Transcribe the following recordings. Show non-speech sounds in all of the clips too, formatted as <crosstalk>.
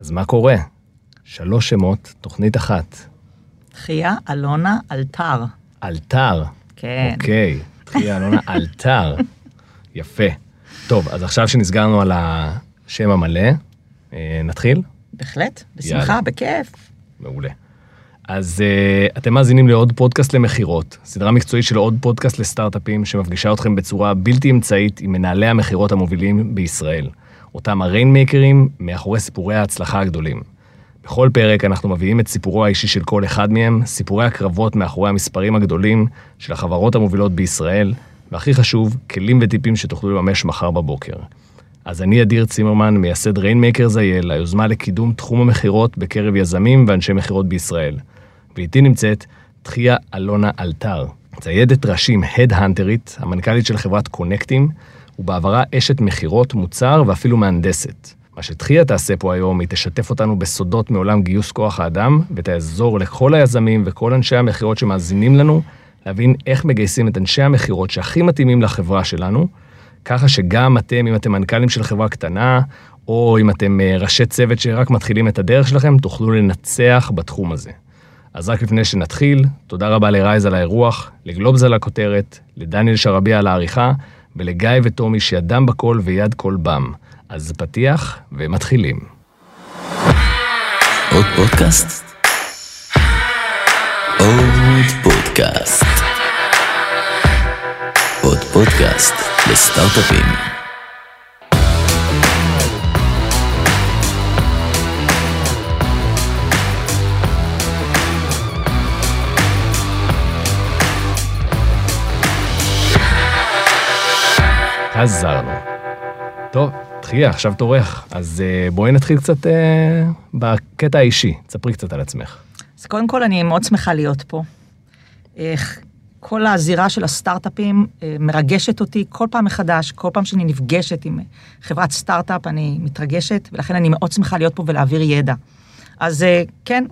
אז מה קורה? שלוש שמות, תוכנית אחת. תחייה, אלונה, אלתר. אלתר. כן. אוקיי, תחייה אלונה <laughs> אלתר. יפה. טוב, אז עכשיו שנסגרנו על השם המלא, אה, נתחיל? בהחלט, בשמחה, יאללה. בכיף. מעולה. אז uh, אתם מאזינים לעוד פודקאסט למכירות, סדרה מקצועית של עוד פודקאסט לסטארט-אפים שמפגישה אתכם בצורה בלתי אמצעית עם מנהלי המכירות המובילים בישראל, אותם הריינמייקרים מאחורי סיפורי ההצלחה הגדולים. בכל פרק אנחנו מביאים את סיפורו האישי של כל אחד מהם, סיפורי הקרבות מאחורי המספרים הגדולים של החברות המובילות בישראל, והכי חשוב, כלים וטיפים שתוכלו לממש מחר בבוקר. אז אני אדיר צימרמן, מייסד Rainmaker Sales, היוזמה לקידום תחום המכירות בקרב יזמים ואנשי מכירות בישראל. ואיתי נמצאת תחיה אלונה אלתר, ציידת ראשים הדהנטרית, המנכ"לית של חברת קונקטים, ובעברה אשת מכירות, מוצר ואפילו מהנדסת. מה שתחיה תעשה פה היום, היא תשתף אותנו בסודות מעולם גיוס כוח האדם, ותעזור לכל היזמים וכל אנשי המכירות שמאזינים לנו, להבין איך מגייסים את אנשי המכירות שהכי מתאימים לחברה שלנו, ככה שגם אתם, אם אתם מנכ"לים של חברה קטנה, או אם אתם אה, ראשי צוות שרק מתחילים את הדרך שלכם, תוכלו לנצח בתחום הזה. אז רק לפני שנתחיל, תודה רבה לרייז על האירוח, לגלובס על הכותרת, לדניאל שרביע על העריכה, ולגיא וטומי שידם בכל ויד כל בם. אז פתיח ומתחילים. עוד פודקאסט? עוד פודקאסט. עוד פודקאסט לסטארט-אפים. חזרנו. טוב, תחיה, עכשיו תורך. אז אה, בואי נתחיל קצת אה, בקטע האישי. תספרי קצת על עצמך. אז קודם כל, אני מאוד שמחה להיות פה. איך כל הזירה של הסטארט-אפים אה, מרגשת אותי כל פעם מחדש, כל פעם שאני נפגשת עם חברת סטארט-אפ, אני מתרגשת, ולכן אני מאוד שמחה להיות פה ולהעביר ידע. אז אה, כן,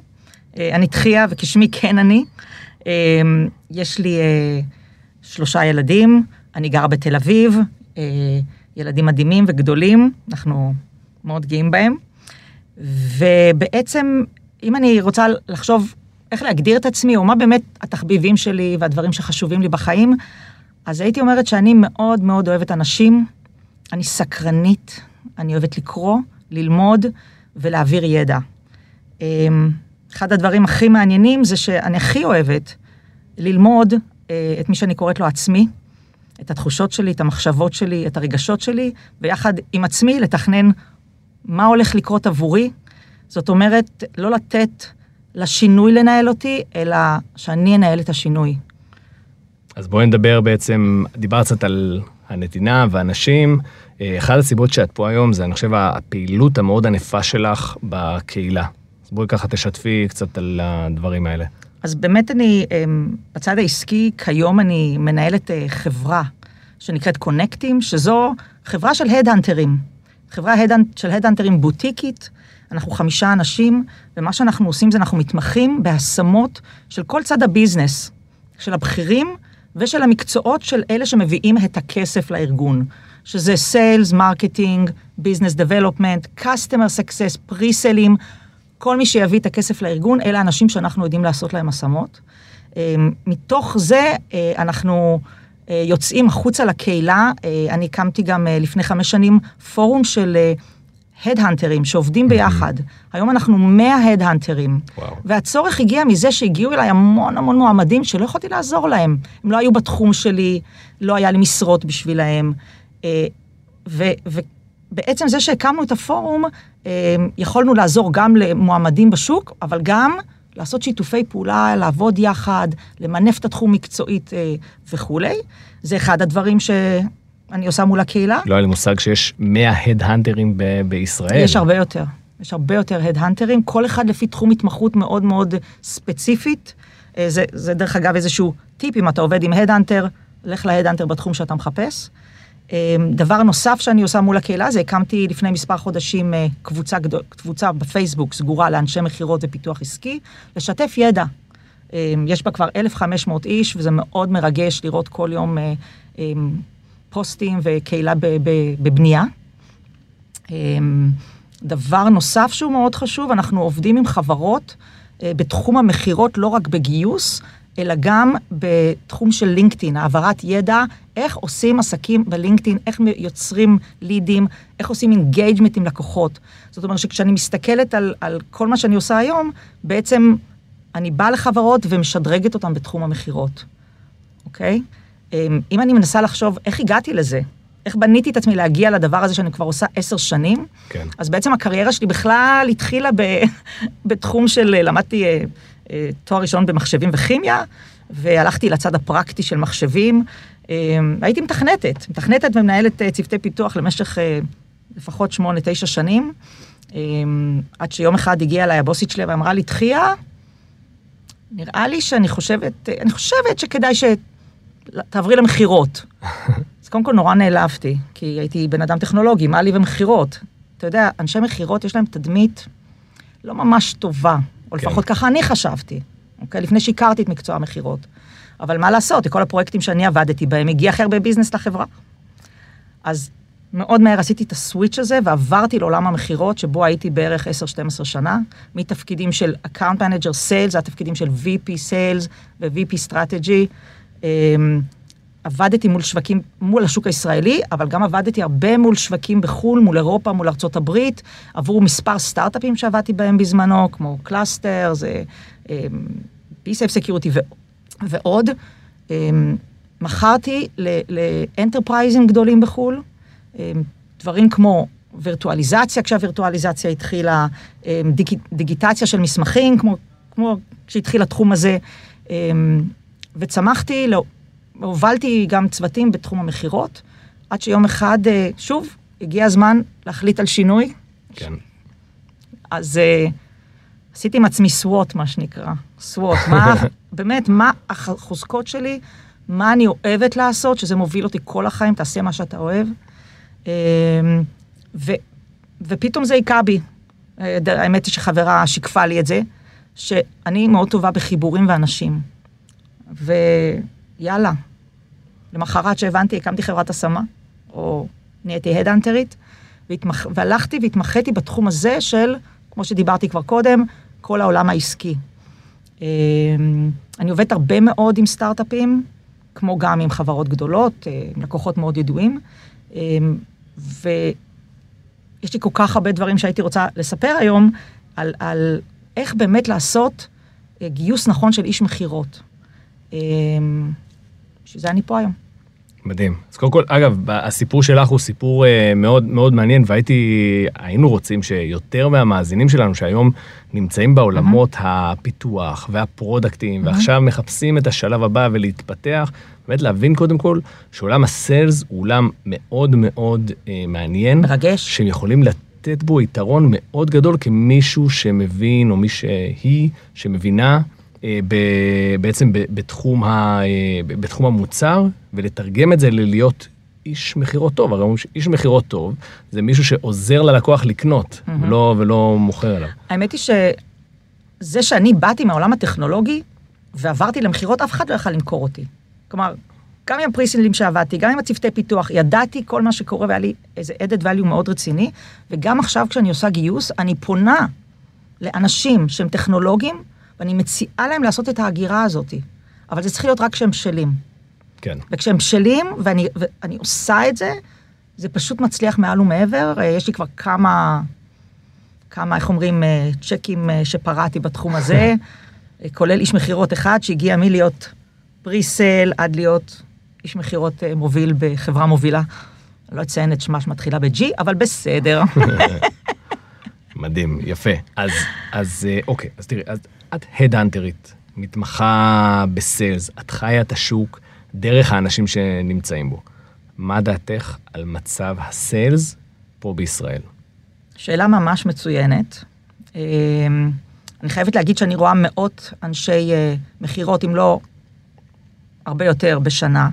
אה, אני תחייה, וכשמי כן אני. אה, יש לי שלושה ילדים, אני גרה בתל אביב, ילדים מדהימים וגדולים, אנחנו מאוד גאים בהם. ובעצם, אם אני רוצה לחשוב איך להגדיר את עצמי, או מה באמת התחביבים שלי והדברים שחשובים לי בחיים, אז הייתי אומרת שאני מאוד מאוד אוהבת אנשים, אני סקרנית, אני אוהבת לקרוא, ללמוד ולהעביר ידע. אמ, אחד הדברים הכי מעניינים זה שאני הכי אוהבת ללמוד אה, את מי שאני קוראת לו עצמי, את התחושות שלי, את המחשבות שלי, את הרגשות שלי, ויחד עם עצמי לתכנן מה הולך לקרות עבורי. זאת אומרת, לא לתת לשינוי לנהל אותי, אלא שאני אנהל את השינוי. אז בואי נדבר בעצם, דיברת קצת על הנתינה ואנשים. אה, אחת הסיבות שאת פה היום זה, אני חושב, הפעילות המאוד ענפה שלך בקהילה. אז בואי ככה תשתפי קצת על הדברים האלה. אז באמת אני, אמ, בצד העסקי, כיום אני מנהלת אה, חברה שנקראת קונקטים, שזו חברה של הדהנטרים. חברה של הדהנטרים בוטיקית, אנחנו חמישה אנשים, ומה שאנחנו עושים זה אנחנו מתמחים בהשמות של כל צד הביזנס, של הבכירים ושל המקצועות של אלה שמביאים את הכסף לארגון, שזה sales, marketing, business development, customer success, פריסלים, כל מי שיביא את הכסף לארגון, אלה האנשים שאנחנו יודעים לעשות להם השמות. אה, מתוך זה אה, אנחנו אה, יוצאים החוצה לקהילה. אני הקמתי גם לפני חמש שנים פורום של הדהנטרים שעובדים ביחד. היום אנחנו 100 הדהנטרים. והצורך הגיע מזה שהגיעו אליי המון המון מועמדים שלא יכולתי לעזור להם. הם לא היו בתחום שלי, לא היה לי משרות בשבילהם. ו- ובעצם זה שהקמנו את הפורום, אה, יכולנו לעזור גם למועמדים בשוק, אבל גם לעשות שיתופי פעולה, לעבוד יחד, למנף את התחום מקצועית אה, וכולי. זה אחד הדברים שאני עושה מול הקהילה. לא היה לי מושג שיש 100 הדהנטרים ב- בישראל. יש הרבה יותר. יש הרבה יותר הדהנטרים, כל אחד לפי תחום התמחות מאוד מאוד ספציפית. אה, זה, זה דרך אגב איזשהו טיפ, אם אתה עובד עם הדהנטר, לך להדהנטר בתחום שאתה מחפש. אה, דבר נוסף שאני עושה מול הקהילה זה הקמתי לפני מספר חודשים אה, קבוצה, קבוצה בפייסבוק סגורה לאנשי מכירות ופיתוח עסקי, לשתף ידע. אה, יש בה כבר 1,500 איש וזה מאוד מרגש לראות כל יום אה, אה, פוסטים וקהילה בבנייה. אמ, דבר נוסף שהוא מאוד חשוב, אנחנו עובדים עם חברות אה, בתחום המכירות, לא רק בגיוס, אלא גם בתחום של לינקדאין, העברת ידע, איך עושים עסקים בלינקדאין, איך יוצרים לידים, איך עושים engagement עם לקוחות. זאת אומרת שכשאני מסתכלת על, על כל מה שאני עושה היום, בעצם אני באה לחברות ומשדרגת אותן בתחום המכירות, אוקיי? אמ, אם אני מנסה לחשוב איך הגעתי לזה, איך בניתי את עצמי להגיע לדבר הזה שאני כבר עושה עשר שנים, כן. אז בעצם הקריירה שלי בכלל התחילה ב, <laughs> בתחום של, למדתי אה, תואר ראשון במחשבים וכימיה, והלכתי לצד הפרקטי של מחשבים. אה, הייתי מתכנתת, מתכנתת ומנהלת אה, צוותי פיתוח למשך אה, לפחות שמונה, תשע שנים, אה, עד שיום אחד הגיעה אליי הבוסית שלי ואמרה לי, תחייה, נראה לי שאני חושבת, אני חושבת שכדאי שתעברי למכירות. <laughs> אז קודם כל נורא נעלבתי, כי הייתי בן אדם טכנולוגי, מה לי ומכירות? אתה יודע, אנשי מכירות יש להם תדמית לא ממש טובה, או כן. לפחות ככה אני חשבתי, אוקיי? לפני שהכרתי את מקצוע המכירות. אבל מה לעשות, כל הפרויקטים שאני עבדתי בהם, הגיע הכי הרבה business לחברה. אז מאוד מהר עשיתי את ה switch הזה ועברתי לעולם המכירות, שבו הייתי בערך 10-12 שנה, מתפקידים של account manager sales, עד התפקידים של VP sales ו-VP strategy. עבדתי מול שווקים, מול השוק הישראלי, אבל גם עבדתי הרבה מול שווקים בחו"ל, מול אירופה, מול ארצות הברית, עבור מספר סטארט-אפים שעבדתי בהם בזמנו, כמו קלאסטר, זה B-Safe Security ו- ועוד. אמ, מכרתי לאנטרפרייזים גדולים בחו"ל, אמ, דברים כמו וירטואליזציה, כשהווירטואליזציה התחילה, אמ, דיג, דיגיטציה של מסמכים, כמו, כמו כשהתחיל התחום הזה, אמ, וצמחתי, לא, הובלתי גם צוותים בתחום המכירות, עד שיום אחד, אה, שוב, הגיע הזמן להחליט על שינוי. כן. אז uh, עשיתי עם עצמי סוואט, מה שנקרא. סוואט, מה, <laughs> באמת, מה החוזקות שלי, מה אני אוהבת לעשות, שזה מוביל אותי כל החיים, תעשה מה שאתה אוהב. Um, ו, ופתאום זה היכה בי. אה, האמת היא שחברה שיקפה לי את זה, שאני מאוד טובה בחיבורים ואנשים. ויאללה, למחרת שהבנתי, הקמתי חברת השמה, או נהייתי הדאנטרית, והתמח... והלכתי והתמחיתי בתחום הזה של, כמו שדיברתי כבר קודם, כל העולם העסקי. אמ, אני עובדת הרבה מאוד עם סטארט-אפים, כמו גם עם חברות גדולות, אה, עם לקוחות מאוד ידועים, אמ, ויש לי כל כך הרבה דברים שהייתי רוצה לספר היום על, על איך באמת לעשות אה, גיוס נכון של איש מכירות. בשביל זה אני פה היום. מדהים. אז קודם כל, אגב, הסיפור שלך הוא סיפור uh, מאוד מאוד מעניין, והייתי, היינו רוצים שיותר מהמאזינים שלנו שהיום נמצאים בעולמות mm-hmm. הפיתוח והפרודקטים, mm-hmm. ועכשיו מחפשים את השלב הבא ולהתפתח, באמת להבין קודם כל שעולם הסיילס הוא עולם מאוד מאוד uh, מעניין. מרגש. שהם יכולים לתת בו יתרון מאוד גדול כמישהו שמבין, או מי שהיא, שמבינה. בעצם בתחום, ה, בתחום המוצר, ולתרגם את זה ללהיות איש מכירות טוב. הרי אומרים שאיש מכירות טוב זה מישהו שעוזר ללקוח לקנות, mm-hmm. ולא, ולא מוכר עליו. האמת היא שזה שאני באתי מהעולם הטכנולוגי ועברתי למכירות, אף אחד לא יכל למכור אותי. כלומר, גם עם הפריסינלים שעבדתי, גם עם הצוותי פיתוח, ידעתי כל מה שקורה והיה לי איזה added value מאוד רציני, וגם עכשיו כשאני עושה גיוס, אני פונה לאנשים שהם טכנולוגים, ואני מציעה להם לעשות את ההגירה הזאת. אבל זה צריך להיות רק כשהם בשלים. כן. וכשהם בשלים, ואני, ואני עושה את זה, זה פשוט מצליח מעל ומעבר. אה, יש לי כבר כמה, כמה, איך אומרים, אה, צ'קים אה, שפרעתי בתחום <laughs> הזה, כולל איש מכירות אחד שהגיע מלהיות פריסל עד להיות איש מכירות מוביל בחברה מובילה. לא אציין את שמה שמתחילה ב-G, אבל בסדר. <laughs> מדהים, יפה. אז, אז אוקיי, אז תראי, אז את הדאנטרית, מתמחה בסיילס, את חיה את השוק דרך האנשים שנמצאים בו. מה דעתך על מצב הסיילס פה בישראל? שאלה ממש מצוינת. אמ, אני חייבת להגיד שאני רואה מאות אנשי אה, מכירות, אם לא הרבה יותר, בשנה.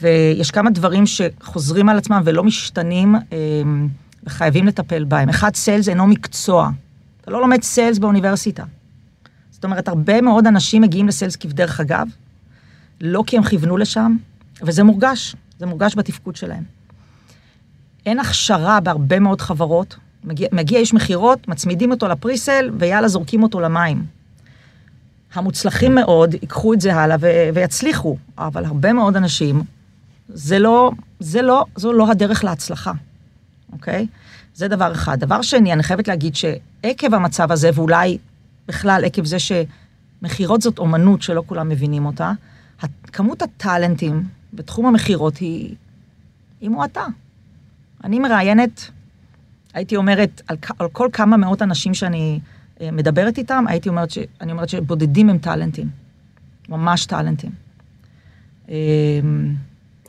ויש כמה דברים שחוזרים על עצמם ולא משתנים, אמ, וחייבים לטפל בהם. אחד, סיילס אינו מקצוע. אתה לא לומד סיילס באוניברסיטה. זאת אומרת, הרבה מאוד אנשים מגיעים לסיילס כבדרך אגב, לא כי הם כיוונו לשם, וזה מורגש, זה מורגש בתפקוד שלהם. אין הכשרה בהרבה מאוד חברות, מגיע, מגיע איש מכירות, מצמידים אותו לפריסל, ויאללה, זורקים אותו למים. המוצלחים מאוד ייקחו את זה הלאה ו- ויצליחו, אבל הרבה מאוד אנשים, זה לא, זה לא, זו לא הדרך להצלחה, אוקיי? זה דבר אחד. דבר שני, אני חייבת להגיד שעקב המצב הזה, ואולי בכלל עקב זה שמכירות זאת אומנות שלא כולם מבינים אותה, כמות הטאלנטים בתחום המכירות היא, היא מועטה. אני מראיינת, הייתי אומרת, על, על כל כמה מאות אנשים שאני אה, מדברת איתם, הייתי אומרת, ש, אני אומרת שבודדים הם טאלנטים. ממש טאלנטים. אמ,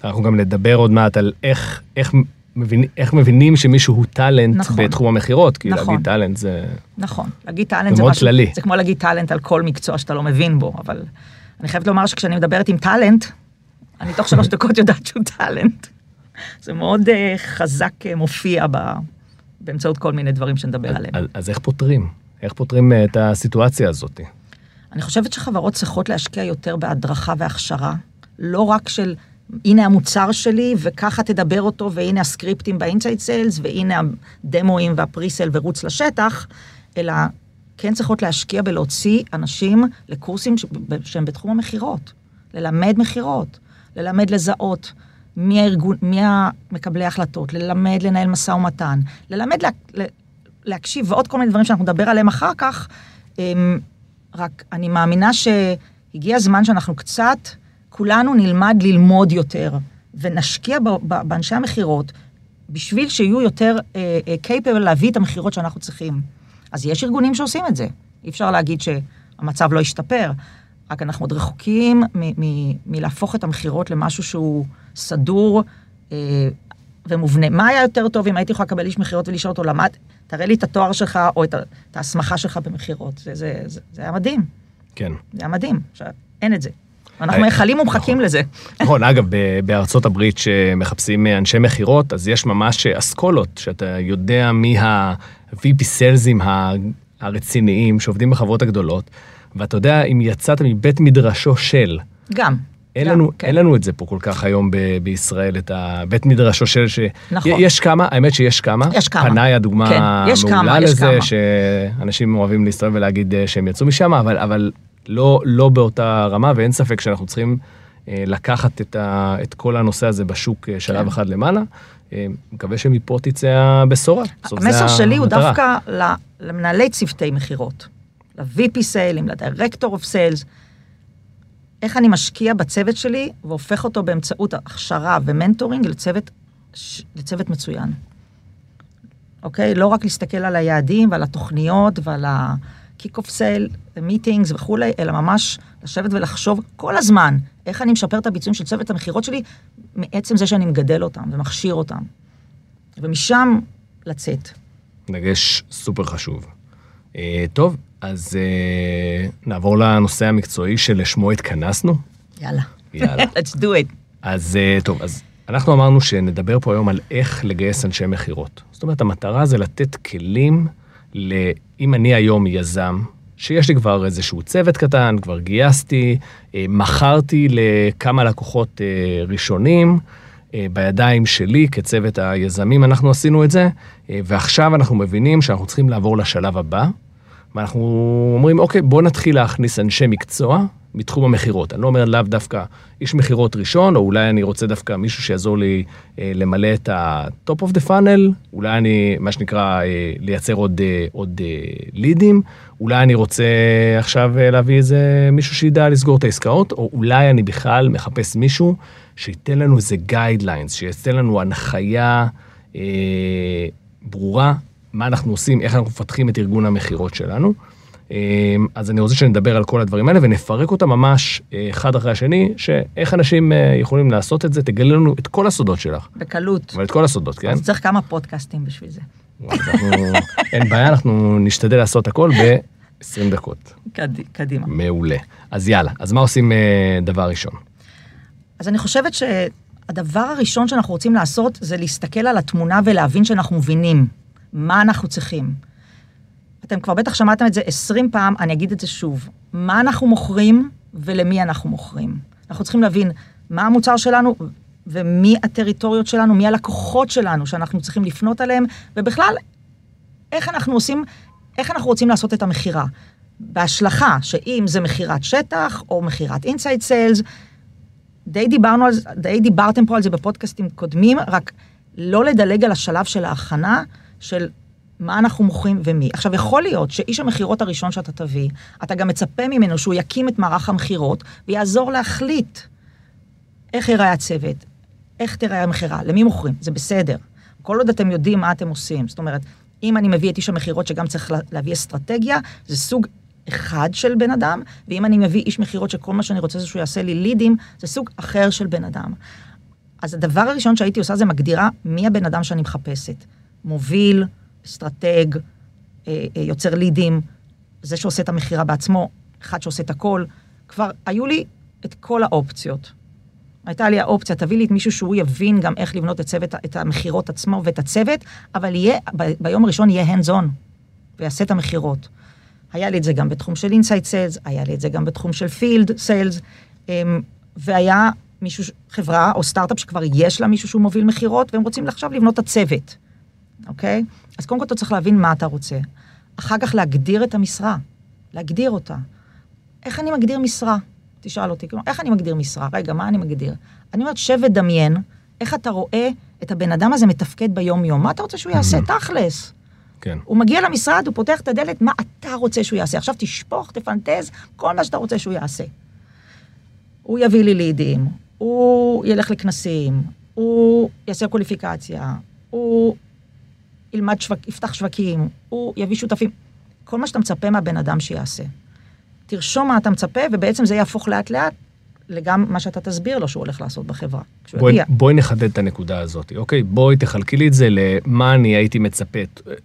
אנחנו גם נדבר עוד מעט על איך, איך, מבין, איך מבינים שמישהו הוא טאלנט נכון. בתחום המכירות, כי נכון. להגיד טאלנט זה... נכון, להגיד טאלנט זה זה מאוד משהו, כללי. זה כמו להגיד טאלנט על כל מקצוע שאתה לא מבין בו, אבל אני חייבת לומר שכשאני מדברת עם טאלנט, אני תוך שלוש <laughs> דקות יודעת שהוא טאלנט. זה מאוד אה, חזק אה, מופיע ב, באמצעות כל מיני דברים שנדבר עליהם. אז, אז איך פותרים? איך פותרים אה, את הסיטואציה הזאת? אני חושבת שחברות צריכות להשקיע יותר בהדרכה והכשרה, לא רק של הנה המוצר שלי וככה תדבר אותו והנה הסקריפטים ב inside sales והנה הדמואים וה presale ורוץ לשטח, אלא כן צריכות להשקיע בלהוציא אנשים לקורסים שהם בתחום המכירות, ללמד מכירות, ללמד לזהות מי הארגון, מי המקבלי ההחלטות, ללמד לנהל משא ומתן, ללמד לה, להקשיב ועוד כל מיני דברים שאנחנו נדבר עליהם אחר כך. אמ, רק אני מאמינה שהגיע הזמן שאנחנו קצת, כולנו נלמד ללמוד יותר, ונשקיע ב- ב- באנשי המכירות, בשביל שיהיו יותר קייפבל uh, להביא את המכירות שאנחנו צריכים. אז יש ארגונים שעושים את זה. אי אפשר להגיד שהמצב לא השתפר, רק אנחנו עוד רחוקים מלהפוך את המכירות למשהו שהוא סדור אה, ומובנה. מה היה יותר טוב אם הייתי יכולה לקבל איש מכירות ולשאול אותו, למד, תראה לי את התואר שלך או את ההסמכה שלך במכירות. זה, זה, זה, זה היה מדהים, כן. זה היה מדהים. עכשיו, אין את זה. אנחנו אה, מייחלים ומחכים לזה. נכון, אגב, בארצות הברית שמחפשים אה, אנשי מכירות, אז יש ממש אה, אסכולות, שאתה יודע מי ה-VP סיילזים הרציניים שעובדים בחברות הגדולות, ואתה יודע אם יצאת מבית מדרשו של. גם. אין גם, לנו, כן. אין לנו את זה פה כל כך היום ב- בישראל, את הבית מדרשו של ש... נכון. יש כמה, האמת שיש כמה. יש כמה. פנאי הדוגמה כן, יש מעולה כמה, לזה, כמה. שאנשים אוהבים להסתובב ולהגיד שהם יצאו משם, אבל, אבל לא, לא באותה רמה, ואין ספק שאנחנו צריכים אה, לקחת את, ה, את כל הנושא הזה בשוק אה, שלב כן. אחד למעלה. אה, מקווה שמפה תצא הבשורה. המסר שלי הוא המטרה. דווקא ל- למנהלי צוותי מכירות, ל-VP sales, ל-Director of Sales, איך אני משקיע בצוות שלי והופך אותו באמצעות הכשרה ומנטורינג לצוות, לצוות מצוין. אוקיי? לא רק להסתכל על היעדים ועל התוכניות ועל ה-kick off sale, meetings וכולי, אלא ממש לשבת ולחשוב כל הזמן איך אני משפר את הביצועים של צוות המכירות שלי מעצם זה שאני מגדל אותם ומכשיר אותם. ומשם לצאת. דגש סופר חשוב. אה, טוב, אז אה, נעבור לנושא המקצועי שלשמו התכנסנו. יאללה. יאללה. <laughs> Let's do it. אז אה, טוב, אז אנחנו אמרנו שנדבר פה היום על איך לגייס אנשי מכירות. זאת אומרת, המטרה זה לתת כלים, ל... אם אני היום יזם, שיש לי כבר איזשהו צוות קטן, כבר גייסתי, אה, מכרתי לכמה לקוחות אה, ראשונים, אה, בידיים שלי כצוות היזמים אנחנו עשינו את זה, ועכשיו אנחנו מבינים שאנחנו צריכים לעבור לשלב הבא, ואנחנו אומרים, אוקיי, בוא נתחיל להכניס אנשי מקצוע מתחום המכירות. אני לא אומר לאו דווקא איש מכירות ראשון, או אולי אני רוצה דווקא מישהו שיעזור לי אה, למלא את ה-top of the funnel, אולי אני, מה שנקרא, אה, לייצר עוד, אה, עוד אה, לידים, אולי אני רוצה עכשיו אה, להביא איזה מישהו שידע לסגור את העסקאות, או אולי אני בכלל מחפש מישהו שייתן לנו איזה guidelines, שייתן לנו הנחיה אה, ברורה מה אנחנו עושים, איך אנחנו מפתחים את ארגון המכירות שלנו. אמ, אז אני רוצה שנדבר על כל הדברים האלה ונפרק אותם ממש אה, אחד אחרי השני, שאיך אנשים אה, יכולים לעשות את זה, תגלה לנו את כל הסודות שלך, בקלות. אבל את כל הסודות, כן? אז צריך כמה פודקאסטים בשביל זה. אנחנו, <laughs> אין בעיה, אנחנו נשתדל לעשות הכל ב-20 דקות. קד- קדימה. מעולה. אז יאללה, אז מה עושים אה, דבר ראשון? אז אני חושבת שהדבר הראשון שאנחנו רוצים לעשות זה להסתכל על התמונה ולהבין שאנחנו מבינים מה אנחנו צריכים. אתם כבר בטח שמעתם את זה 20 פעם, אני אגיד את זה שוב. מה אנחנו מוכרים ולמי אנחנו מוכרים. אנחנו צריכים להבין מה המוצר שלנו ומי הטריטוריות שלנו, מי הלקוחות שלנו שאנחנו צריכים לפנות אליהם, ובכלל, איך אנחנו עושים, איך אנחנו רוצים לעשות את המכירה? בהשלכה, שאם זה מכירת שטח או מכירת אינסייד סיילס, די דיברנו על זה, די דיברתם פה על זה בפודקאסטים קודמים, רק לא לדלג על השלב של ההכנה של מה אנחנו מוכרים ומי. עכשיו, יכול להיות שאיש המכירות הראשון שאתה תביא, אתה גם מצפה ממנו שהוא יקים את מערך המכירות ויעזור להחליט איך ייראה הצוות, איך תיראה המכירה, למי מוכרים, זה בסדר. כל עוד אתם יודעים מה אתם עושים. זאת אומרת, אם אני מביא את איש המכירות שגם צריך לה- להביא אסטרטגיה, זה סוג אחד של בן אדם, ואם אני מביא איש מכירות שכל מה שאני רוצה זה שהוא יעשה לי לידים, זה סוג אחר של בן אדם. אז הדבר הראשון שהייתי עושה זה מגדירה מי הבן אדם שאני מחפשת. מוביל, אסטרטג, אה, אה, יוצר לידים, זה שעושה את המכירה בעצמו, אחד שעושה את הכל. כבר היו לי את כל האופציות. הייתה לי האופציה, תביא לי את מישהו שהוא יבין גם איך לבנות את, צוות, את המכירות עצמו ואת הצוות, אבל יהיה, ב, ביום הראשון יהיה hands on, ויעשה את המכירות. היה לי את זה גם בתחום של inside sales, היה לי את זה גם בתחום של field sales, והיה מישהו, חברה או סטארט-אפ שכבר יש לה מישהו שהוא מוביל מכירות, והם רוצים עכשיו לבנות את הצוות, אוקיי? אז קודם כל אתה צריך להבין מה אתה רוצה. אחר כך להגדיר את המשרה, להגדיר אותה. איך אני מגדיר משרה? תשאל אותי, כלומר, איך אני מגדיר משרה? רגע, מה אני מגדיר? אני אומרת, שב ודמיין, איך אתה רואה את הבן אדם הזה מתפקד ביום-יום. מה אתה רוצה שהוא יעשה? תכלס. כן. הוא מגיע למשרד, הוא פותח את הדלת, מה אתה רוצה שהוא יעשה? עכשיו תשפוך, תפנטז, כל מה שאתה רוצה שהוא יעשה. הוא יביא לי לידים, הוא ילך לכנסים, הוא יעשה קוליפיקציה, הוא ילמד שווק, יפתח שווקים, הוא יביא שותפים. כל מה שאתה מצפה מהבן אדם שיעשה. תרשום מה אתה מצפה, ובעצם זה יהפוך לאט-לאט לגם מה שאתה תסביר לו שהוא הולך לעשות בחברה. בואי, יגיע. בואי נחדד את הנקודה הזאת, אוקיי? בואי תחלקי לי את זה למה אני הייתי מצפה.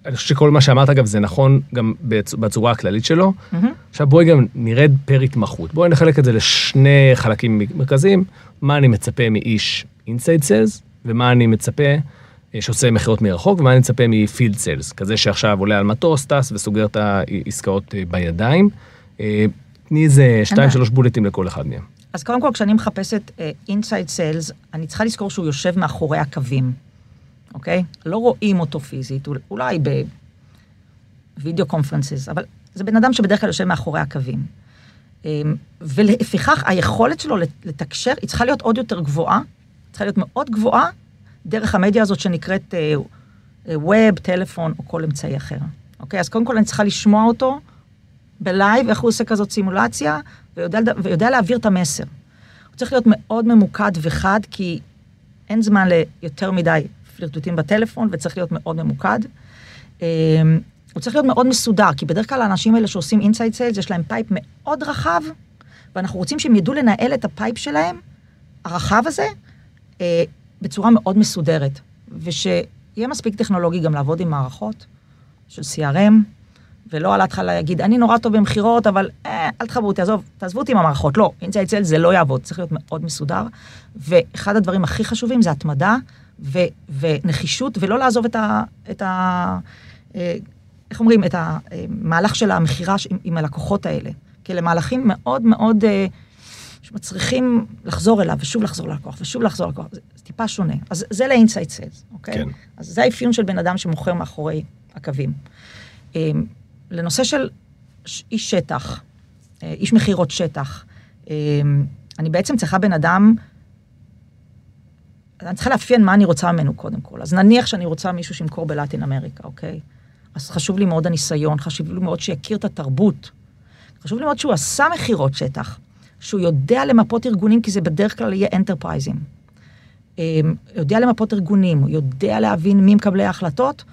אני חושב שכל מה שאמרת, אגב, זה נכון גם בצ- בצורה הכללית שלו. מהמם. עכשיו בואי גם נרד פר התמחות. בואי נחלק את זה לשני חלקים מרכזיים, מה אני מצפה מאיש inside sales, ומה אני מצפה שעושה מכירות מרחוק, ומה אני מצפה מ field sales, כזה שעכשיו עולה על מטוס, טס וסוגר את העסקאות אה, בידיים. אה, תני איזה שתיים. שלוש בולטים לכל אחד מהם. אז קודם כל, כשאני מחפשת inside אה, sales, אני צריכה לזכור שהוא יושב מאחורי הקווים, אוקיי? לא רואים אותו פיזית, אול- אולי ב video conferences, אבל זה בן אדם שבדרך כלל יושב מאחורי הקווים. Um, ולפיכך, היכולת שלו לת- לתקשר, היא צריכה להיות עוד יותר גבוהה, צריכה להיות מאוד גבוהה, דרך המדיה הזאת שנקראת ווב, טלפון או כל אמצעי אחר. אוקיי? אז קודם כל אני צריכה לשמוע אותו בלייב, איך הוא עושה כזאת סימולציה, ויודע, ויודע להעביר את המסר. הוא צריך להיות מאוד ממוקד וחד, כי אין זמן ליותר מדי פלירטוטים בטלפון, וצריך להיות מאוד ממוקד. אמ, הוא צריך להיות מאוד מסודר, כי בדרך כלל האנשים האלה שעושים inside sales, יש להם pipe מאוד רחב, ואנחנו רוצים שהם ידעו לנהל את ה pipe שלהם, הרחב הזה, אה, בצורה מאוד מסודרת, ושיהיה מספיק טכנולוגי גם לעבוד עם מערכות של CRM, ולא על ההתחלה להגיד, אני נורא טוב במכירות, אבל אה, אל תחברו אותי, עזוב, תעזבו אותי עם המערכות. לא, inside sales זה לא יעבוד, צריך להיות מאוד מסודר. ואחד הדברים הכי חשובים זה התמדה ו- ונחישות, ולא לעזוב את ה... את ה אה, איך אומרים? את המהלך של המכירה עם, עם הלקוחות האלה. כי אלה מהלכים מאוד מאוד אה, שמצריכים לחזור אליו, ושוב לחזור ללקוח, ושוב לחזור ללקוח. זה, זה טיפה שונה. אז זה לאינסייד סיילס, אוקיי? כן. אז זה האפיון של בן אדם שמוכר מאחורי הקווים. אה, לנושא של איש שטח, אה, איש מכירות שטח, אה, אני בעצם צריכה בן אדם, אני צריכה לאפיין מה אני רוצה ממנו קודם כל. אז נניח שאני רוצה מישהו שימכור בלטין אמריקה, אוקיי? אז חשוב לי מאוד הניסיון, חשוב לי מאוד שיכיר את התרבות. חשוב לי מאוד שהוא עשה מכירות שטח, שהוא יודע למפות ארגונים, כי זה בדרך כלל יהיה אנטרפרייזים. יודע למפות ארגונים, יודע להבין מי מקבלי ההחלטות,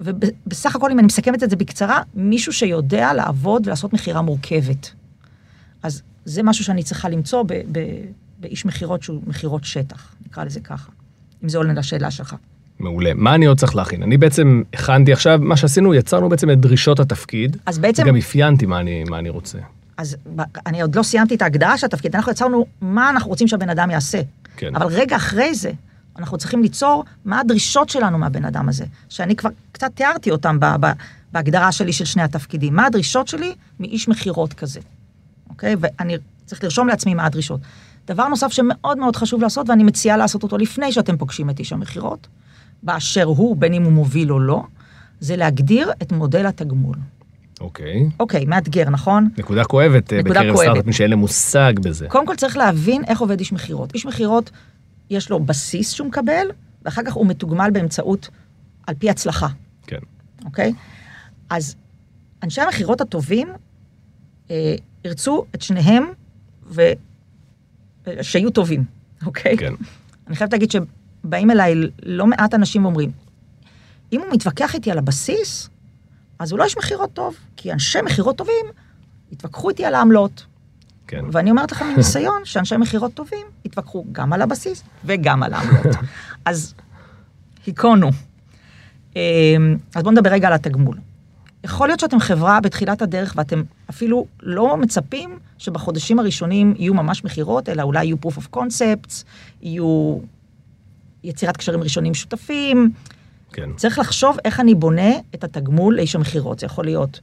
ובסך הכל, אם אני מסכמת את זה בקצרה, מישהו שיודע לעבוד ולעשות מכירה מורכבת. אז זה משהו שאני צריכה למצוא ב- ב- באיש מכירות שהוא מכירות שטח, נקרא לזה ככה, אם זה עולה לשאלה שלך. מעולה. מה אני עוד צריך להכין? אני בעצם הכנתי עכשיו, מה שעשינו, יצרנו בעצם את דרישות התפקיד, אז בעצם, וגם אפיינתי מה אני, מה אני רוצה. אז אני עוד לא סיימתי את ההגדרה של התפקיד, אנחנו יצרנו מה אנחנו רוצים שהבן אדם יעשה. כן. אבל רגע אחרי זה, אנחנו צריכים ליצור מה הדרישות שלנו מהבן אדם הזה, שאני כבר קצת תיארתי אותם ב- ב- בהגדרה שלי של שני התפקידים. מה הדרישות שלי מאיש מכירות כזה, אוקיי? ואני צריך לרשום לעצמי מה הדרישות. דבר נוסף שמאוד מאוד חשוב לעשות, ואני מציעה לעשות אותו לפני שאתם פוגשים את איש המכירות, באשר הוא, בין אם הוא מוביל או לא, זה להגדיר את מודל התגמול. אוקיי. אוקיי, מאתגר, נכון? נקודה כואבת אה, נקודה בקרב. סטארט-אפים שאין להם מושג בזה. קודם כל צריך להבין איך עובד איש מכירות. איש מכירות, יש לו בסיס שהוא מקבל, ואחר כך הוא מתוגמל באמצעות, על פי הצלחה, כן. אוקיי? אז אנשי המכירות הטובים אה, ירצו את שניהם, ו... שיהיו טובים, אוקיי? כן. אני חייבת להגיד שבאים אליי לא מעט אנשים ואומרים, אם הוא מתווכח איתי על הבסיס, אז הוא לא איש מכירות טוב, כי אנשי מכירות טובים יתווכחו איתי על העמלות. כן. ואני אומרת לכם מניסיון שאנשי מכירות טובים יתווכחו גם על הבסיס וגם על העמלות. <laughs> אז היכונו. אמ, אז בואו נדבר רגע על התגמול. יכול להיות שאתם חברה בתחילת הדרך ואתם אפילו לא מצפים שבחודשים הראשונים יהיו ממש מכירות, אלא אולי יהיו proof of concepts, יהיו יצירת קשרים ראשונים שותפים. כן. צריך לחשוב איך אני בונה את התגמול לאיש המכירות. זה יכול להיות